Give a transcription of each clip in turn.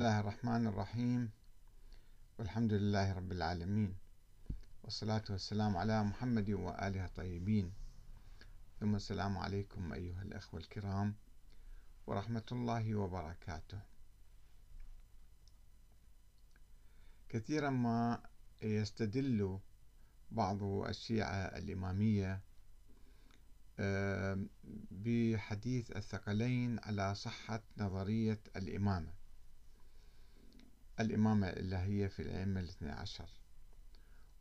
الله الرحمن الرحيم. والحمد لله رب العالمين. والصلاة والسلام على محمد وآله الطيبين. ثم السلام عليكم أيها الأخوة الكرام ورحمة الله وبركاته. كثيرا ما يستدل بعض الشيعة الإمامية بحديث الثقلين على صحة نظرية الإمامة. الإمامة الإلهية في الأئمة الاثنى عشر.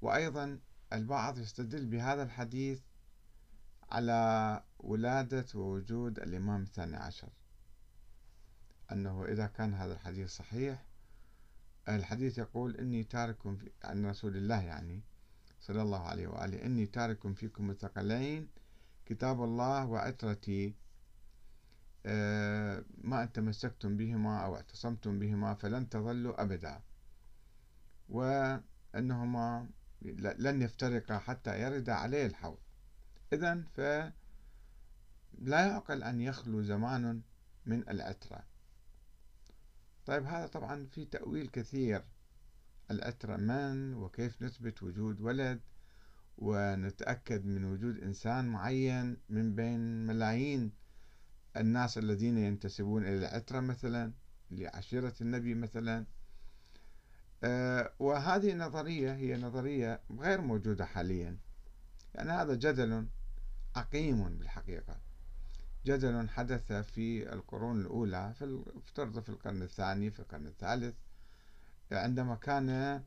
وأيضا البعض يستدل بهذا الحديث على ولادة ووجود الإمام الثاني عشر. أنه إذا كان هذا الحديث صحيح الحديث يقول إني تارك عن رسول الله يعني صلى الله عليه وآله إني تارك فيكم الثقلين كتاب الله وعترتي ما أن تمسكتم بهما أو اعتصمتم بهما فلن تظلوا أبدا وأنهما لن يفترقا حتى يرد عليه الحوض. إذا فلا يعقل أن يخلو زمان من العترة طيب هذا طبعا في تأويل كثير. العترة من وكيف نثبت وجود ولد ونتأكد من وجود إنسان معين من بين ملايين الناس الذين ينتسبون إلى العترة مثلا لعشيرة النبي مثلا. آه، وهذه النظرية هي نظرية غير موجودة حاليا. يعني هذا جدل عقيم بالحقيقة. جدل حدث في القرون الأولى في افترض في القرن الثاني في القرن الثالث. عندما كان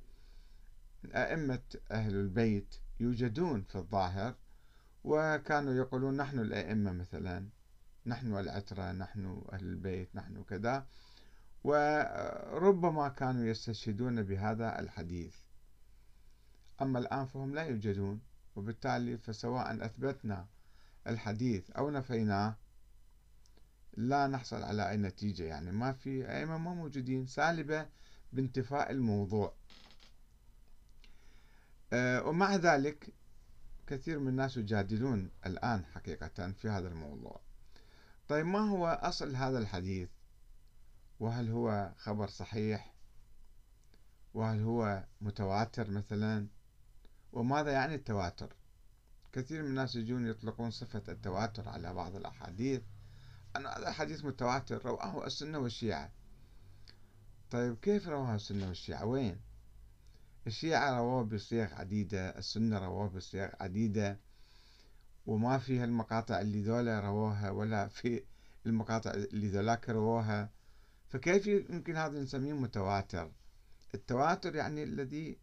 أئمة أهل البيت يوجدون في الظاهر وكانوا يقولون نحن الأئمة مثلا. نحن العترة نحن أهل البيت نحن كذا. وربما كانوا يستشهدون بهذا الحديث. أما الآن فهم لا يوجدون وبالتالي فسواء أثبتنا الحديث أو نفيناه لا نحصل على أي نتيجة. يعني ما في أئمة ما موجودين. سالبة بانتفاء الموضوع. آه، ومع ذلك كثير من الناس يجادلون الآن حقيقة في هذا الموضوع. طيب ما هو أصل هذا الحديث؟ وهل هو خبر صحيح؟ وهل هو متواتر مثلا؟ وماذا يعني التواتر؟ كثير من الناس يجون يطلقون صفة التواتر على بعض الأحاديث. أن هذا الحديث متواتر رواه السنة والشيعة. طيب كيف رواه السنة والشيعة؟ وين؟ الشيعة رواه بصيغ عديدة السنة رواه بصيغ عديدة. وما في المقاطع اللي ذولا رووها ولا في المقاطع اللي ذولاك رووها فكيف يمكن هذا نسميه متواتر؟ التواتر يعني الذي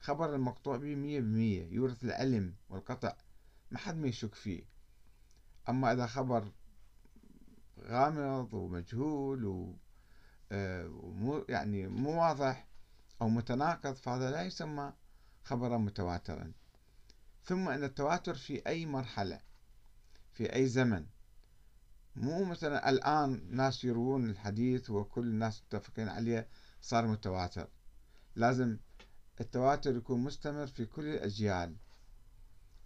خبر المقطوع به مية بمية يورث العلم والقطع ما حد ما يشك فيه. أما إذا خبر غامض ومجهول و آه، يعني مو واضح أو متناقض فهذا لا يسمى خبرا متواترا. ثم أن التواتر في أي مرحلة في أي زمن. مو مثلا الآن ناس يروون الحديث وكل الناس متفقين عليه صار متواتر. لازم التواتر يكون مستمر في كل الأجيال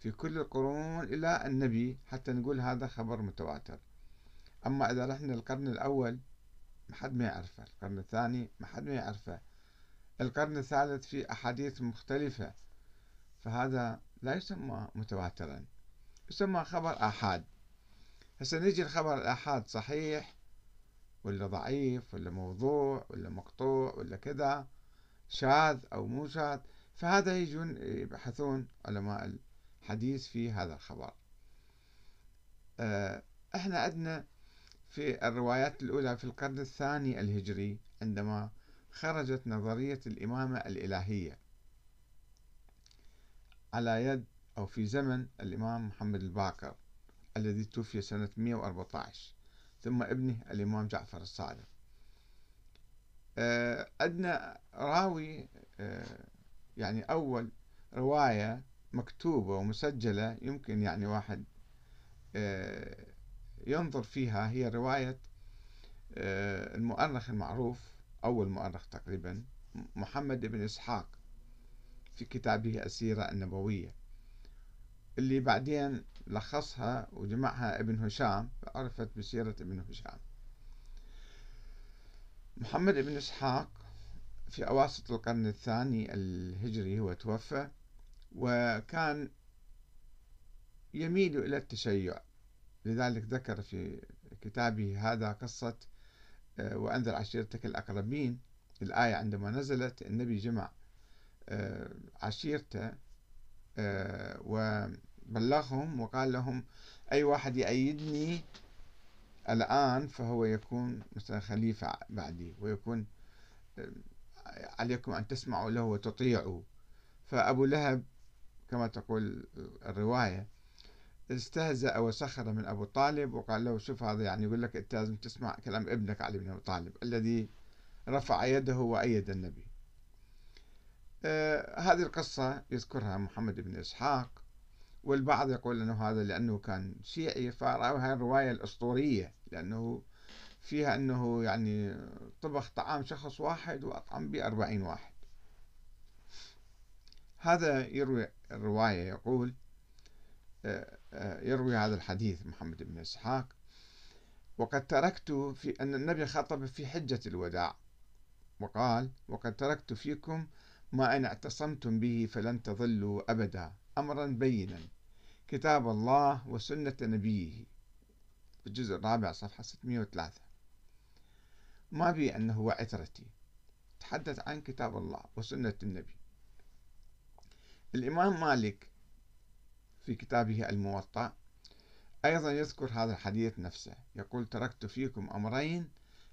في كل القرون إلى النبي حتى نقول هذا خبر متواتر. أما إذا رحنا القرن الأول ما حد ما يعرفه. القرن الثاني ما حد ما يعرفه. القرن الثالث في أحاديث مختلفة. فهذا لا يسمى متواترا يسمى خبر آحاد. هسه نجي الخبر الآحاد صحيح ولا ضعيف ولا موضوع ولا مقطوع ولا كذا شاذ أو مو شاذ فهذا يجون يبحثون علماء الحديث في هذا الخبر. آه، إحنا عندنا في الروايات الأولى في القرن الثاني الهجري عندما خرجت نظرية الإمامة الإلهية. على يد أو في زمن الإمام محمد الباقر الذي توفي سنة 114 ثم ابنه الإمام جعفر الصادق. عندنا آه، راوي آه، يعني أول رواية مكتوبة ومسجلة يمكن يعني واحد آه، ينظر فيها هي رواية المؤرخ المعروف أول مؤرخ تقريبا محمد بن إسحاق. في كتابه السيرة النبوية. اللي بعدين لخصها وجمعها ابن هشام عرفت بسيرة ابن هشام. محمد بن إسحاق في أواسط القرن الثاني الهجري هو توفى وكان يميل إلى التشيع. لذلك ذكر في كتابه هذا قصة آه، وأنذر عشيرتك الأقربين. الآية عندما نزلت النبي جمع عشيرته آه، وبلغهم وقال لهم أي واحد يأيدني الآن فهو يكون مثلا خليفة بعدي ويكون عليكم أن تسمعوا له وتطيعوا. فأبو لهب كما تقول الرواية استهزأ وسخر من أبو طالب وقال له شوف هذا يعني يقول لك أنت لازم تسمع كلام ابنك علي بن أبي طالب الذي رفع يده وأيد النبي. آه هذه القصة يذكرها محمد بن إسحاق والبعض يقول أنه هذا لأنه كان شيعي فرأوا هذه الرواية الأسطورية لأنه فيها أنه يعني طبخ طعام شخص واحد وأطعم به أربعين واحد. هذا يروي الرواية يقول آه، آه، يروي هذا الحديث محمد بن إسحاق وقد تركت في أن النبي خطب في حجة الوداع. وقال وقد تركت فيكم ما إن اعتصمتم به فلن تضلوا أبدا. أمرا بينا. كتاب الله وسنة نبيه. الجزء الرابع صفحة 603 ما بي أنه هو عترتي تحدث عن كتاب الله وسنة النبي. الإمام مالك في كتابه الموطأ أيضا يذكر هذا الحديث نفسه. يقول تركت فيكم أمرين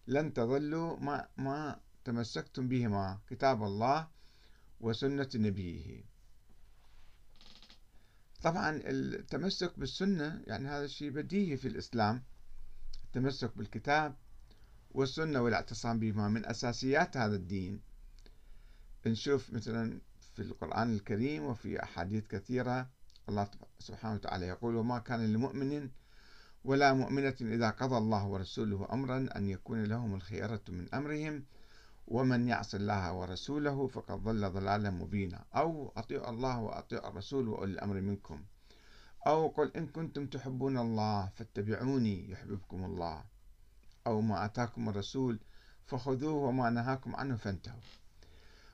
لن تضلوا. ما, ما تمسكتم بهما. كتاب الله وسنة نبيه. طبعا التمسك بالسنة يعني هذا الشيء بديهي في الإسلام التمسك بالكتاب والسنة والاعتصام بهما من أساسيات هذا الدين. نشوف مثلا في القرآن الكريم وفي أحاديث كثيرة الله سبحانه وتعالى يقول وما كان لمؤمن ولا مؤمنة إذا قضى الله ورسوله أمرا أن يكون لهم الخيرة من أمرهم ومن يعص الله ورسوله فقد ضل ضلالا مبينا. أو أطيعوا الله وأطيعوا الرسول وأولي الأمر منكم. أو قل إن كنتم تحبون الله فاتبعوني يحببكم الله. أو ما أتاكم الرسول فخذوه وما نهاكم عنه فانتهوا.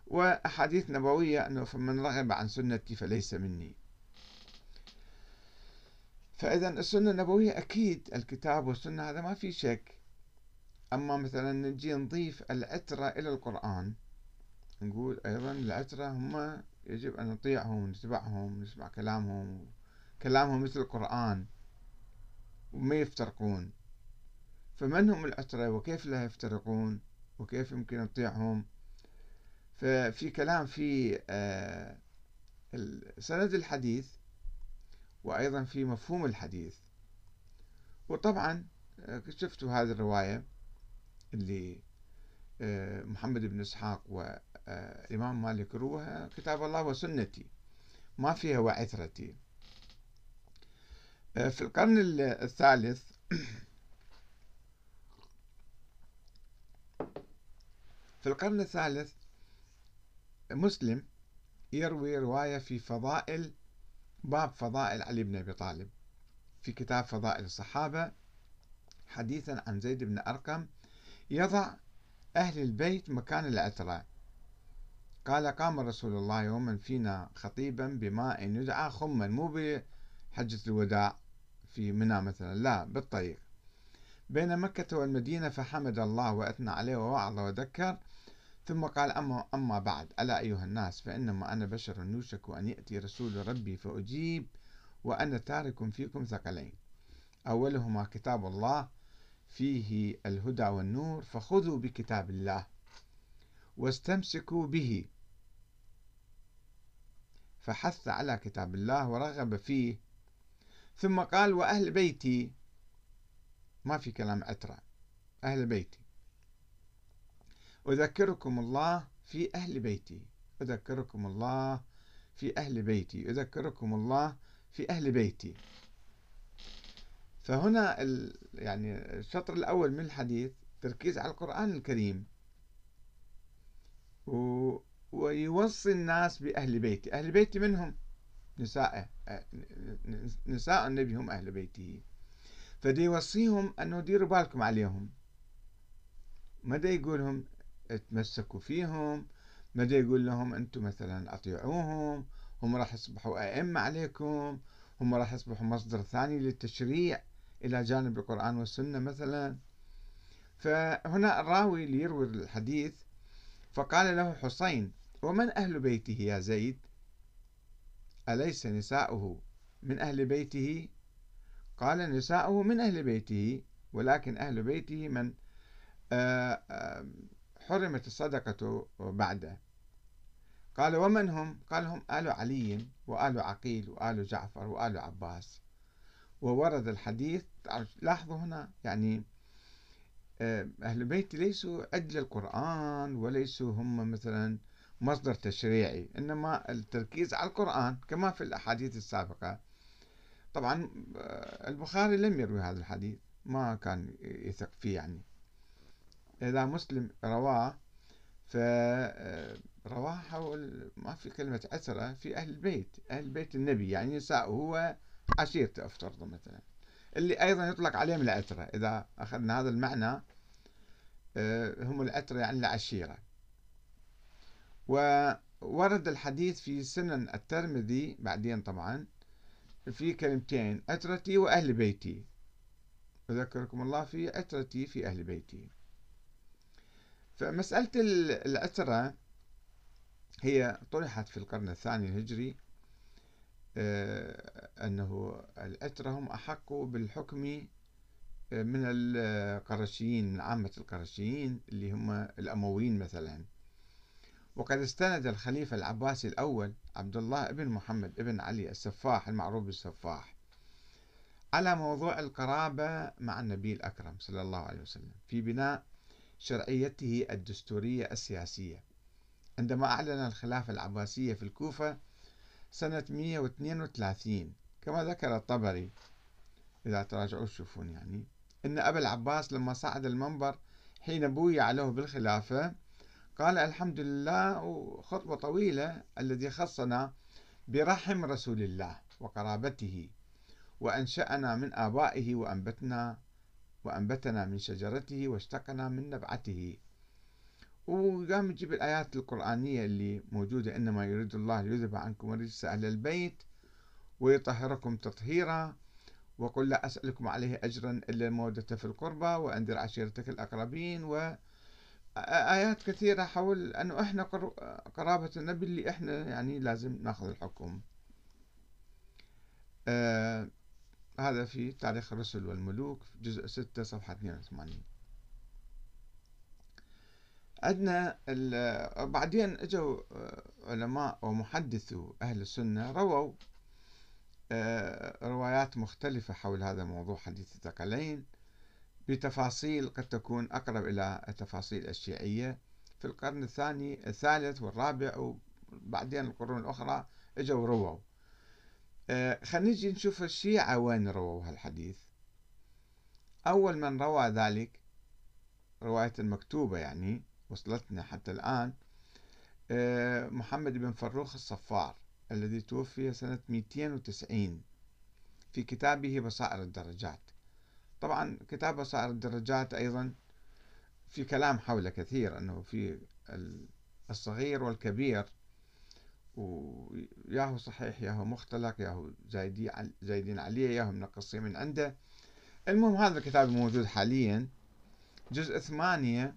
وأحاديث نبوية أنه فمن رغب عن سنتي فليس مني. فإذا السنة النبوية أكيد الكتاب والسنة هذا ما في شك. أما مثلا نجي نضيف العترة إلى القرآن نقول أيضا العترة هم يجب أن نطيعهم ونتبعهم نسمع كلامهم كلامهم مثل القرآن وما يفترقون. فمن هم العترة وكيف لا يفترقون وكيف يمكن نطيعهم؟ ففي كلام في آه، سند الحديث وأيضا في مفهوم الحديث. وطبعا آه، شفتوا هذه الرواية. اللي آه، محمد بن إسحاق وإمام مالك روها كتاب الله وسنتي. ما فيها وعثرتي. في القرن الثالث في القرن الثالث مسلم يروي رواية في فضائل باب فضائل علي بن أبي طالب. في كتاب فضائل الصحابة حديثا عن زيد بن أرقم يضع أهل البيت مكان العترة قال قام رسول الله يوما فينا خطيبا بماء يدعى خما مو بحجة الوداع في منى مثلا لا بالطريق. بين مكة والمدينة فحمد الله وأثنى عليه ووعظ وذكر ثم قال أما, أما بعد ألا أيها الناس فإنما أنا بشر يوشك أن يأتي رسول ربي فأجيب وأنا تارك فيكم ثقلين. أولهما كتاب الله فيه الهدى والنور فخذوا بكتاب الله واستمسكوا به. فحث على كتاب الله ورغب فيه. ثم قال وأهل بيتي. ما في كلام عترة. أهل بيتي. أذكركم الله في أهل بيتي. أذكركم الله في أهل بيتي. أذكركم الله في أهل بيتي. فهنا يعني الشطر الأول من الحديث تركيز على القرآن الكريم. و ويوصي الناس بأهل بيتي أهل بيتي منهم؟ نساء نساء النبي هم أهل بيته. فدي يوصيهم أنه ديروا بالكم عليهم. مدى يقولهم تمسكوا فيهم مدى يقول لهم أنتم مثلا أطيعوهم هم راح يصبحوا أئمة عليكم هم راح يصبحوا مصدر ثاني للتشريع. إلى جانب القرآن والسنة مثلا. فهنا الراوي اللي يروي الحديث فقال له حسين ومن أهل بيته يا زيد؟ أليس نساؤه من أهل بيته؟ قال نساؤه من أهل بيته ولكن أهل بيته من آه، آه، حرمت الصدقة بعده. قال ومن هم؟ قال هم آل علي وآل عقيل وآل جعفر وآل عباس. وورد الحديث. لاحظوا هنا يعني آه، أهل البيت ليسوا أجل القرآن وليسوا هم مثلا مصدر تشريعي إنما التركيز على القرآن كما في الأحاديث السابقة. طبعا آه، البخاري لم يروي هذا الحديث ما كان يثق فيه يعني. إذا مسلم رواه فرواه حول ما في كلمة أسرة في أهل البيت. أهل بيت النبي يعني نساء هو عشيرته افترض مثلا. اللي أيضا يطلق عليهم العترة. إذا أخذنا هذا المعنى آه، هم العترة يعني العشيرة. وورد الحديث في سنن الترمذي بعدين طبعا في كلمتين عترتي وأهل بيتي. أذكركم الله في عترتي في أهل بيتي. فمسألة العترة هي طرحت في القرن الثاني الهجري. أنه العترة هم أحق بالحكم آه، من القرشيين من عامة القرشيين اللي هم الأمويين مثلا. وقد استند الخليفة العباسي الأول عبد الله بن محمد بن علي السفاح المعروف بالسفاح على موضوع القرابة مع النبي الأكرم صلى الله عليه وسلم في بناء شرعيته الدستورية السياسية. عندما أعلن الخلافة العباسية في الكوفة سنة 132 كما ذكر الطبري إذا تراجعوا تشوفون يعني إن أبا العباس لما صعد المنبر حين بويع له بالخلافة قال الحمد لله وخطبة طويلة الذي خصنا برحم رسول الله وقرابته وأنشأنا من آبائه وأنبتنا وأنبتنا من شجرته واشتقنا من نبعته. وقام يجيب الآيات القرآنية اللي موجودة إنما يريد الله ليذهب عنكم رجس أهل البيت ويطهركم تطهيرا. وقل لا أسألكم عليه أجرا إلا المودة في القربى وأنذر عشيرتك الأقربين. وآيات كثيرة حول أنه إحنا قرابة النبي اللي إحنا يعني لازم نأخذ الحكم. آه هذا في تاريخ الرسل والملوك جزء 6 صفحة 82 عندنا بعدين إجوا آه، علماء ومحدثو أهل السنة رووا آه، روايات مختلفة حول هذا الموضوع حديث الثقلين بتفاصيل قد تكون أقرب إلى التفاصيل الشيعية. في القرن الثاني الثالث والرابع وبعدين القرون الأخرى إجوا رووا. آه، خلينا نجي نشوف الشيعة وين رووا هالحديث. أول من روى ذلك رواية مكتوبة يعني وصلتنا حتى الآن آه، محمد بن فروخ الصفار الذي توفي سنة 290 في كتابه بصائر الدرجات. طبعا كتاب بصائر الدرجات أيضا في كلام حوله كثير أنه في الصغير والكبير وياهو صحيح ياهو مختلق ياهو زايدي زايدين عليه ياهو منقصين من عنده. المهم هذا الكتاب الموجود حاليا. جزء ثمانية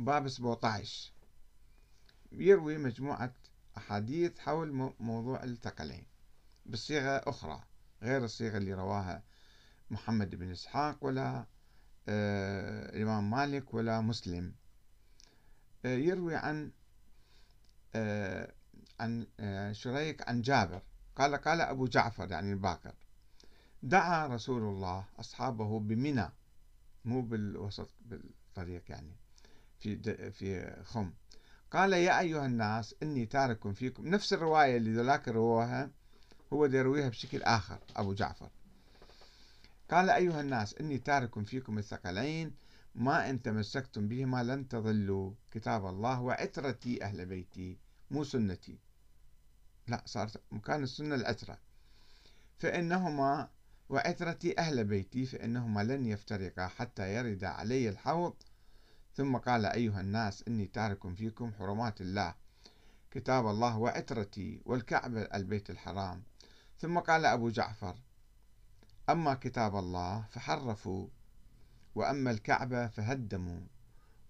باب 17 يروي مجموعة أحاديث حول موضوع الثقلين بصيغة أخرى غير الصيغة اللي رواها محمد بن إسحاق ولا آه الإمام مالك ولا مسلم. آه يروي عن آه عن شريك عن جابر. قال قال أبو جعفر يعني الباكر دعا رسول الله أصحابه بمنى. مو بالوسط بالطريق يعني. في في خم. قال يا أيها الناس إني تارك فيكم. نفس الرواية اللي ذولاك رووها هو يرويها بشكل آخر أبو جعفر. قال أيها الناس إني تارك فيكم الثقلين ما إن تمسكتم بهما لن تضلوا. كتاب الله وعترتي أهل بيتي مو سنتي. لا صارت مكان السنة العترة. فإنهما وعترتي أهل بيتي فإنهما لن يفترقا حتى يرد علي الحوض ثم قال أيها الناس إني تارك فيكم حرمات الله كتاب الله وعترتي والكعبة البيت الحرام. ثم قال أبو جعفر أما كتاب الله فحرفوا وأما الكعبة فهدموا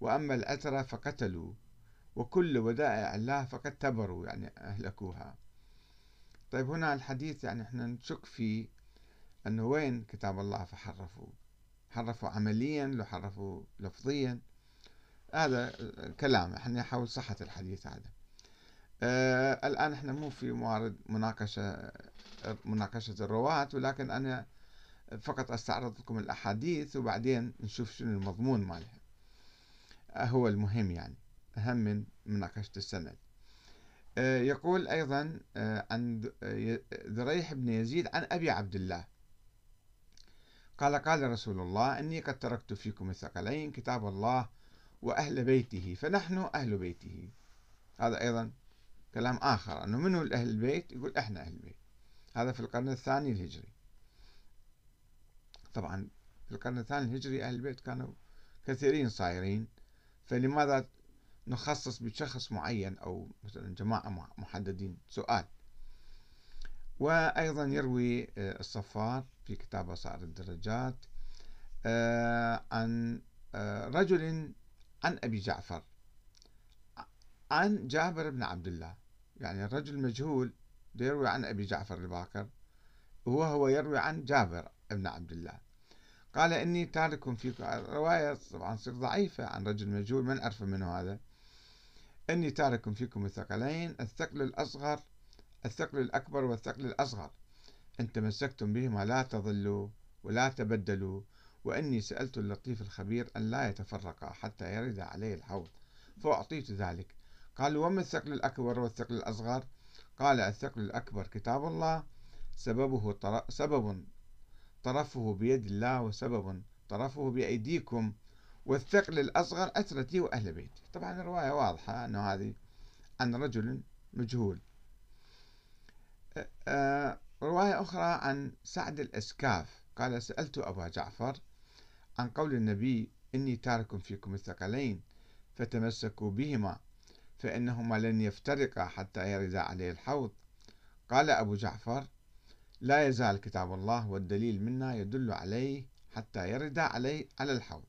وأما الأترة فقتلوا وكل ودائع الله فقد تبروا يعني أهلكوها. طيب هنا الحديث يعني إحنا نشك فيه أنه وين كتاب الله فحرفوا؟ حرفوا عمليا لو حرفوا لفظيا؟ هذا كلام إحنا نحاول صحة الحديث هذا. آه الآن إحنا مو في موارد مناقشة مناقشة الرواة ولكن أنا فقط أستعرض لكم الأحاديث وبعدين نشوف شنو المضمون مالها. هو المهم يعني أهم من مناقشة السند. آه، يقول أيضا آه، عن ذريح بن يزيد عن أبي عبد الله. قال قال رسول الله إني قد تركت فيكم الثقلين كتاب الله وأهل بيته فنحن أهل بيته. هذا أيضا كلام آخر أنه منو أهل البيت؟ يقول إحنا أهل البيت هذا في القرن الثاني الهجري. طبعا في القرن الثاني الهجري أهل البيت كانوا كثيرين صايرين. فلماذا نخصص بشخص معين أو مثلا جماعة محددين؟ سؤال. وأيضا يروي آه، الصفار في كتاب بصائر الدرجات آه، عن آه، رجل عن أبي جعفر عن جابر بن عبد الله. يعني الرجل مجهول يروي عن أبي جعفر الباكر وهو يروي عن جابر بن عبد الله. قال إني تارك فيكم رواية طبعا تصير ضعيفة عن رجل مجهول من أعرف منه هذا؟ إني تارك فيكم الثقلين الثقل الأصغر الثقل الأكبر والثقل الأصغر. إن تمسكتم بهما لا تضلوا ولا تبدلوا وإني سألت اللطيف الخبير أن لا يتفرقا حتى يرد عليه الحوض فأعطيت ذلك. قالوا وما الثقل الأكبر والثقل الأصغر؟ قال الثقل الأكبر كتاب الله سببه سبب طرفه بيد الله وسبب طرفه بأيديكم والثقل الأصغر أثرتي وأهل بيتي. طبعا الرواية واضحة أنه هذه عن رجل مجهول. رواية أخرى عن سعد الأسكاف. قال سألت أبا جعفر عن قول النبي إني تارك فيكم الثقلين فتمسكوا بهما فإنهما لن يفترقا حتى يرد عليه الحوض. قال أبو جعفر لا يزال كتاب الله والدليل منا يدل عليه حتى يرد عليه على الحوض.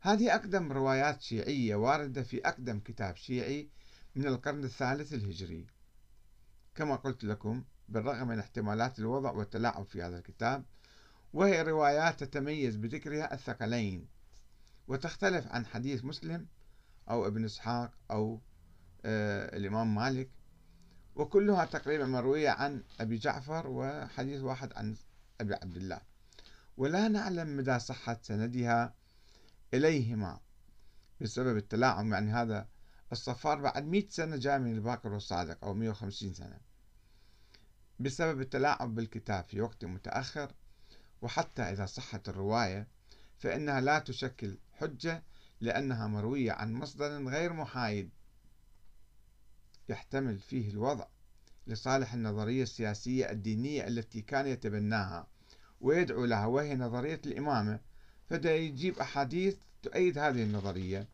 هذه أقدم روايات شيعية واردة في أقدم كتاب شيعي من القرن الثالث الهجري. كما قلت لكم بالرغم من احتمالات الوضع والتلاعب في هذا الكتاب وهي روايات تتميز بذكرها الثقلين وتختلف عن حديث مسلم أو ابن إسحاق أو آه الإمام مالك وكلها تقريبا مروية عن أبي جعفر وحديث واحد عن أبي عبد الله. ولا نعلم مدى صحة سندها إليهما بسبب التلاعب يعني هذا الصفار بعد مئة سنة جاء من الباقر والصادق أو مئة وخمسين سنة. بسبب التلاعب بالكتاب في وقت متأخر وحتى إذا صحت الرواية فإنها لا تشكل حجة لأنها مروية عن مصدر غير محايد. يحتمل فيه الوضع لصالح النظرية السياسية الدينية التي كان يتبناها ويدعو لها وهي نظرية الإمامة. فدا يجيب أحاديث تؤيد هذه النظرية.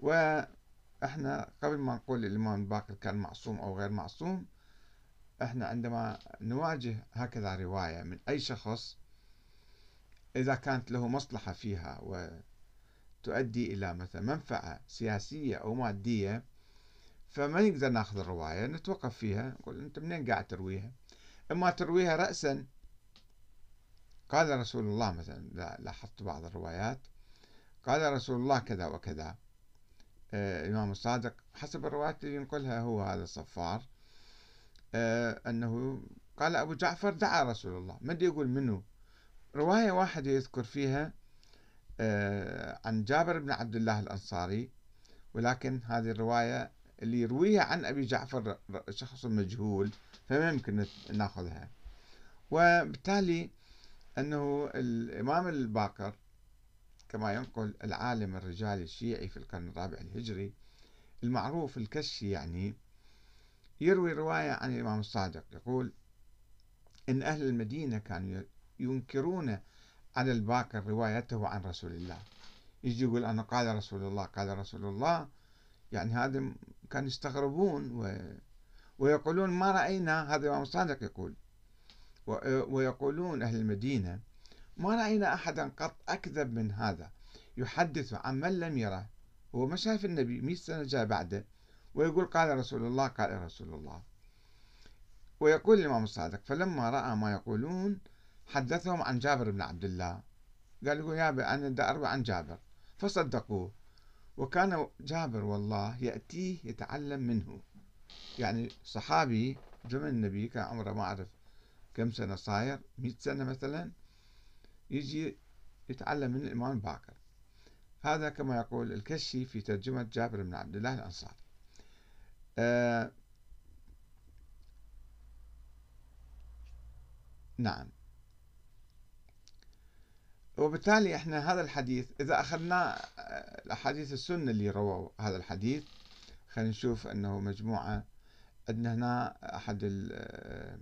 وإحنا قبل ما نقول الإمام الباقر كان معصوم أو غير معصوم إحنا عندما نواجه هكذا رواية من أي شخص إذا كانت له مصلحة فيها وتؤدي إلى مثلا منفعة سياسية أو مادية فما نقدر ناخذ الرواية نتوقف فيها نقول أنت منين قاعد ترويها؟ إما ترويها رأسا. قال رسول الله مثلا لاحظت بعض الروايات. قال رسول الله كذا وكذا. آه الإمام الصادق حسب الروايات اللي ينقلها هو هذا الصفار. آه أنه قال أبو جعفر دعا رسول الله. ما يقول منه رواية واحدة يذكر فيها آه عن جابر بن عبد الله الأنصاري ولكن هذه الرواية اللي يرويها عن أبي جعفر شخص مجهول فما يمكن ناخذها. وبالتالي أنه الإمام الباقر كما ينقل العالم الرجالي الشيعي في القرن الرابع الهجري المعروف الكشي يعني يروي رواية عن الإمام الصادق. يقول إن أهل المدينة كانوا ينكرون على الباقر روايته عن رسول الله. يجي يقول؟ أنا قال رسول الله قال رسول الله. يعني هذا كانوا يستغربون و... ويقولون ما رأينا هذا الإمام الصادق يقول. ويقولون أهل المدينة ما رأينا أحدا قط أكذب من هذا. يحدث عن من لم يره. هو ما شاف النبي 100 سنة جاء بعده. ويقول قال رسول الله قال رسول الله. ويقول الإمام الصادق فلما رأى ما يقولون حدثهم عن جابر بن عبد الله. قال له يا أنا دا أروي عن جابر. فصدقوه. وكان جابر والله يأتيه يتعلم منه. يعني صحابي زمن النبي كان عمره ما أعرف كم سنة صاير مئة سنة مثلا يجي يتعلم من الإمام باكر. هذا كما يقول الكشي في ترجمة جابر بن عبد الله الأنصاري. آه نعم. وبالتالي إحنا هذا الحديث إذا أخذنا آه، الأحاديث السنة اللي رووا هذا الحديث خلينا نشوف أنه مجموعة عندنا هنا أحد آه،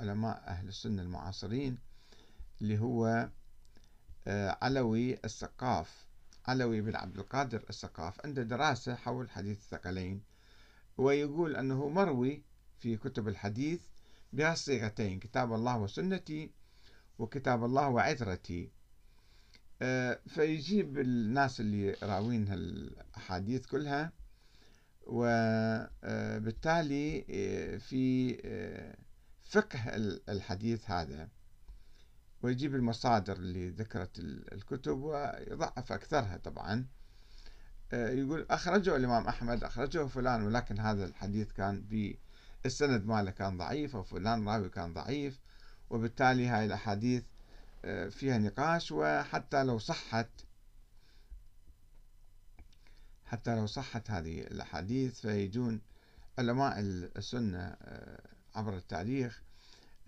علماء أهل السنة المعاصرين اللي هو آه، علوي السقاف علوي بن عبد القادر السقاف عنده دراسة حول حديث الثقلين ويقول أنه مروي في كتب الحديث بهالصيغتين كتاب الله وسنتي وكتاب الله وعترتي آه، فيجيب الناس اللي راوين هالأحاديث كلها وبالتالي آه، في فقه الحديث هذا. ويجيب المصادر اللي ذكرت الكتب ويضعف أكثرها طبعا. آه، يقول أخرجه الإمام أحمد أخرجه فلان ولكن هذا الحديث كان بالسند ماله كان ضعيف وفلان راوي كان ضعيف وبالتالي هاي الأحاديث آه، فيها نقاش وحتى لو صحت حتى لو صحت هذه الأحاديث فيجون علماء السنة آه، عبر التاريخ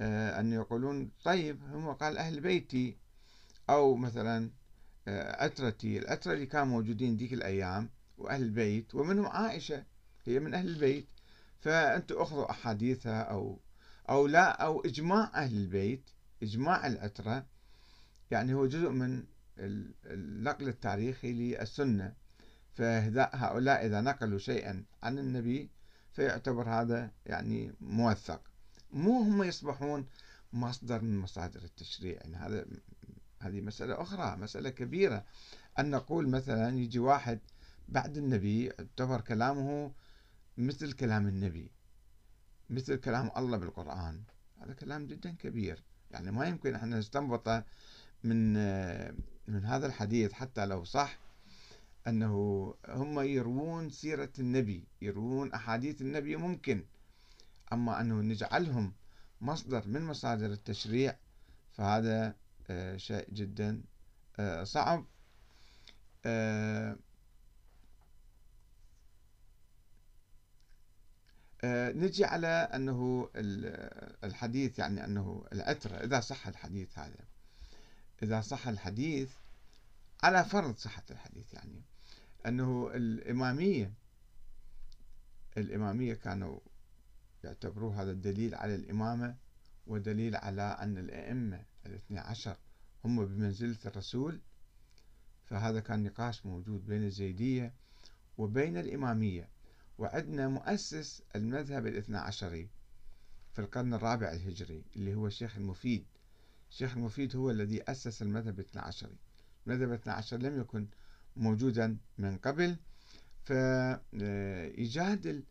آه، أن يقولون طيب هم قال أهل بيتي أو مثلا أترتي آه، الأترة اللي كانوا موجودين ذيك الأيام وأهل البيت ومنهم عائشة هي من أهل البيت فأنتم أخذوا أحاديثها أو أو لا أو إجماع أهل البيت إجماع الأترة يعني هو جزء من النقل التاريخي للسنة. فهؤلاء إذا نقلوا شيئا عن النبي فيعتبر هذا يعني موثق. مو هم يصبحون مصدر من مصادر التشريع. يعني هذا هذه مسألة أخرى مسألة كبيرة. أن نقول مثلا يجي واحد بعد النبي يعتبر كلامه مثل كلام النبي مثل كلام الله بالقرآن. هذا كلام جدا كبير. يعني ما يمكن إحنا نستنبطه من من هذا الحديث حتى لو صح أنه هم يروون سيرة النبي يروون أحاديث النبي ممكن. أما أنه نجعلهم مصدر من مصادر التشريع فهذا آه، شيء جدا آه، صعب. آه، نجي على أنه الحديث يعني أنه العترة إذا صح الحديث هذا. إذا صح الحديث على فرض صحة الحديث يعني أنه الإمامية الإمامية كانوا يعتبروه هذا الدليل على الإمامة ودليل على أن الأئمة الاثني عشر هم بمنزلة الرسول. فهذا كان نقاش موجود بين الزيدية وبين الإمامية. وعندنا مؤسس المذهب الاثنى عشري في القرن الرابع الهجري اللي هو الشيخ المفيد الشيخ المفيد هو الذي أسس المذهب الاثنى عشري المذهب الاثنى عشر لم يكن موجودا من قبل فيجادل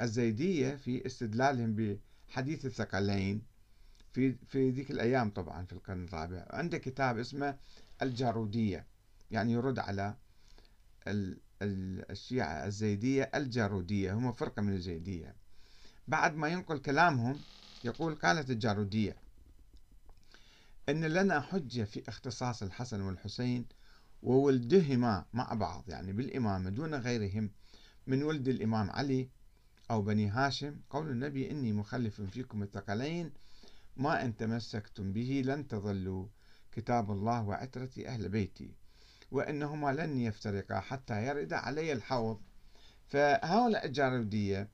الزيدية في استدلالهم بحديث الثقلين في في ذيك الأيام طبعا في القرن الرابع. عنده كتاب اسمه الجارودية يعني يرد على الشيعة الزيدية الجارودية هم فرقة من الزيدية. بعد ما ينقل كلامهم يقول قالت الجارودية أن لنا حجة في اختصاص الحسن والحسين وولدهما مع بعض يعني بالإمامة دون غيرهم من ولد الإمام علي أو بني هاشم. قول النبي إني مخلف فيكم الثقلين ما إن تمسكتم به لن تضلوا كتاب الله وعترة أهل بيتي وإنهما لن يفترقا حتى يرد علي الحوض. فهؤلاء الجارودية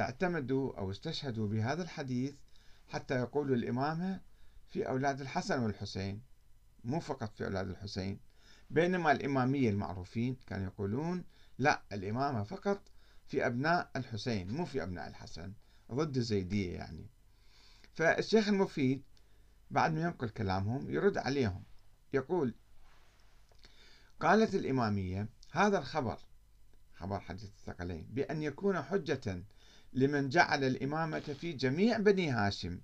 اعتمدوا أو استشهدوا بهذا الحديث حتى يقولوا الإمامة في أولاد الحسن والحسين مو فقط في أولاد الحسين بينما الإمامية المعروفين كانوا يقولون لا الإمامة فقط في أبناء الحسين مو في أبناء الحسن ضد الزيدية يعني. فالشيخ المفيد بعد ما ينقل كلامهم يرد عليهم يقول قالت الإمامية هذا الخبر خبر حديث الثقلين بأن يكون حجة لمن جعل الإمامة في جميع بني هاشم.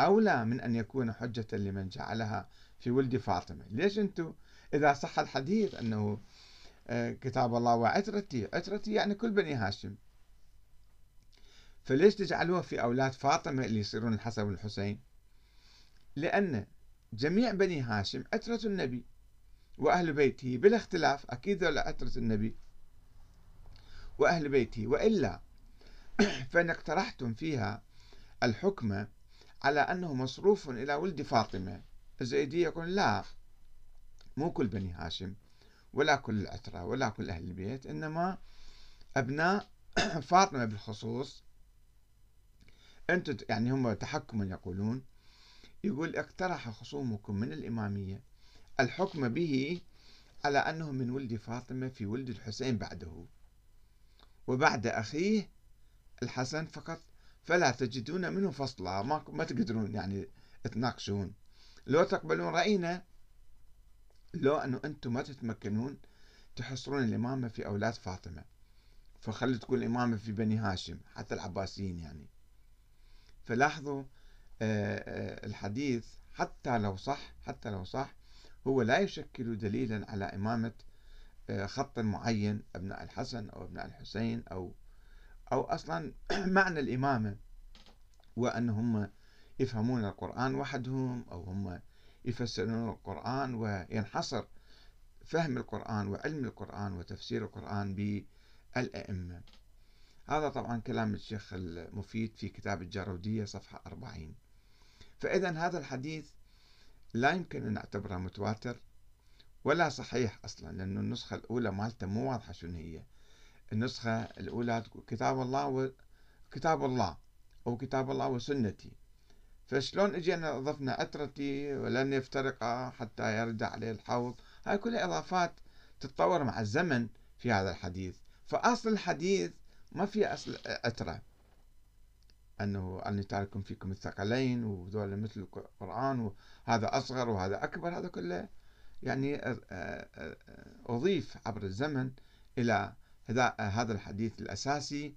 أولى من أن يكون حجة لمن جعلها في ولد فاطمة. ليش أنتم إذا صح الحديث أنه آه، كتاب الله وعترتي. عترتي يعني كل بني هاشم. فليش تجعلوها في أولاد فاطمة اللي يصيرون الحسن والحسين؟ لأن جميع بني هاشم عترة النبي وأهل بيته بلا اختلاف أكيد عترة النبي. وأهل بيته. وإلا فإن اقترحتم فيها الحكم على أنه مصروف إلى ولد فاطمة. الزيدية يقول لا مو كل بني هاشم ولا كل العترة ولا كل أهل البيت إنما أبناء فاطمة بالخصوص. أنتم يعني هم تحكما يقولون يقول اقترح خصومكم من الإمامية الحكم به على أنه من ولد فاطمة في ولد الحسين بعده. وبعد أخيه الحسن فقط فلا تجدون منه فصلا ما, ما تقدرون يعني تناقشون. لو تقبلون رأينا لو أنه أنتم ما تتمكنون تحصرون الإمامة في أولاد فاطمة. فخلي تكون الإمامة في بني هاشم حتى العباسيين يعني. فلاحظوا آه، آه، الحديث حتى لو صح حتى لو صح هو لا يشكل دليلا على إمامة آه، خط معين أبناء الحسن أو أبناء الحسين أو أو أصلا معنى الإمامة وأنهم يفهمون القرآن وحدهم أو هم يفسرون القرآن وينحصر فهم القرآن وعلم القرآن وتفسير القرآن بالأئمة. هذا طبعا كلام الشيخ المفيد في كتاب الجارودية صفحة 40 فإذا هذا الحديث لا يمكن أن نعتبره متواتر ولا صحيح أصلا لأن النسخة الأولى مالته مو واضحة شنو هي. النسخة الأولى كتاب الله وكتاب الله أو كتاب الله وسنتي. فشلون اجينا أضفنا أترتي ولن يفترقا حتى يرد عليه الحوض؟ هاي كلها إضافات تتطور مع الزمن في هذا الحديث. فأصل الحديث ما في أصل أترة. أنه أني تارك فيكم الثقلين وذول مثل القرآن وهذا أصغر وهذا أكبر. هذا كله يعني أضيف عبر الزمن إلى هذا الحديث الأساسي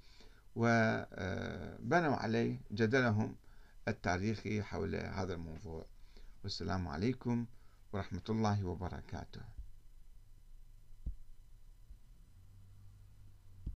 وبنوا عليه جدلهم التاريخي حول هذا الموضوع. والسلام عليكم ورحمة الله وبركاته.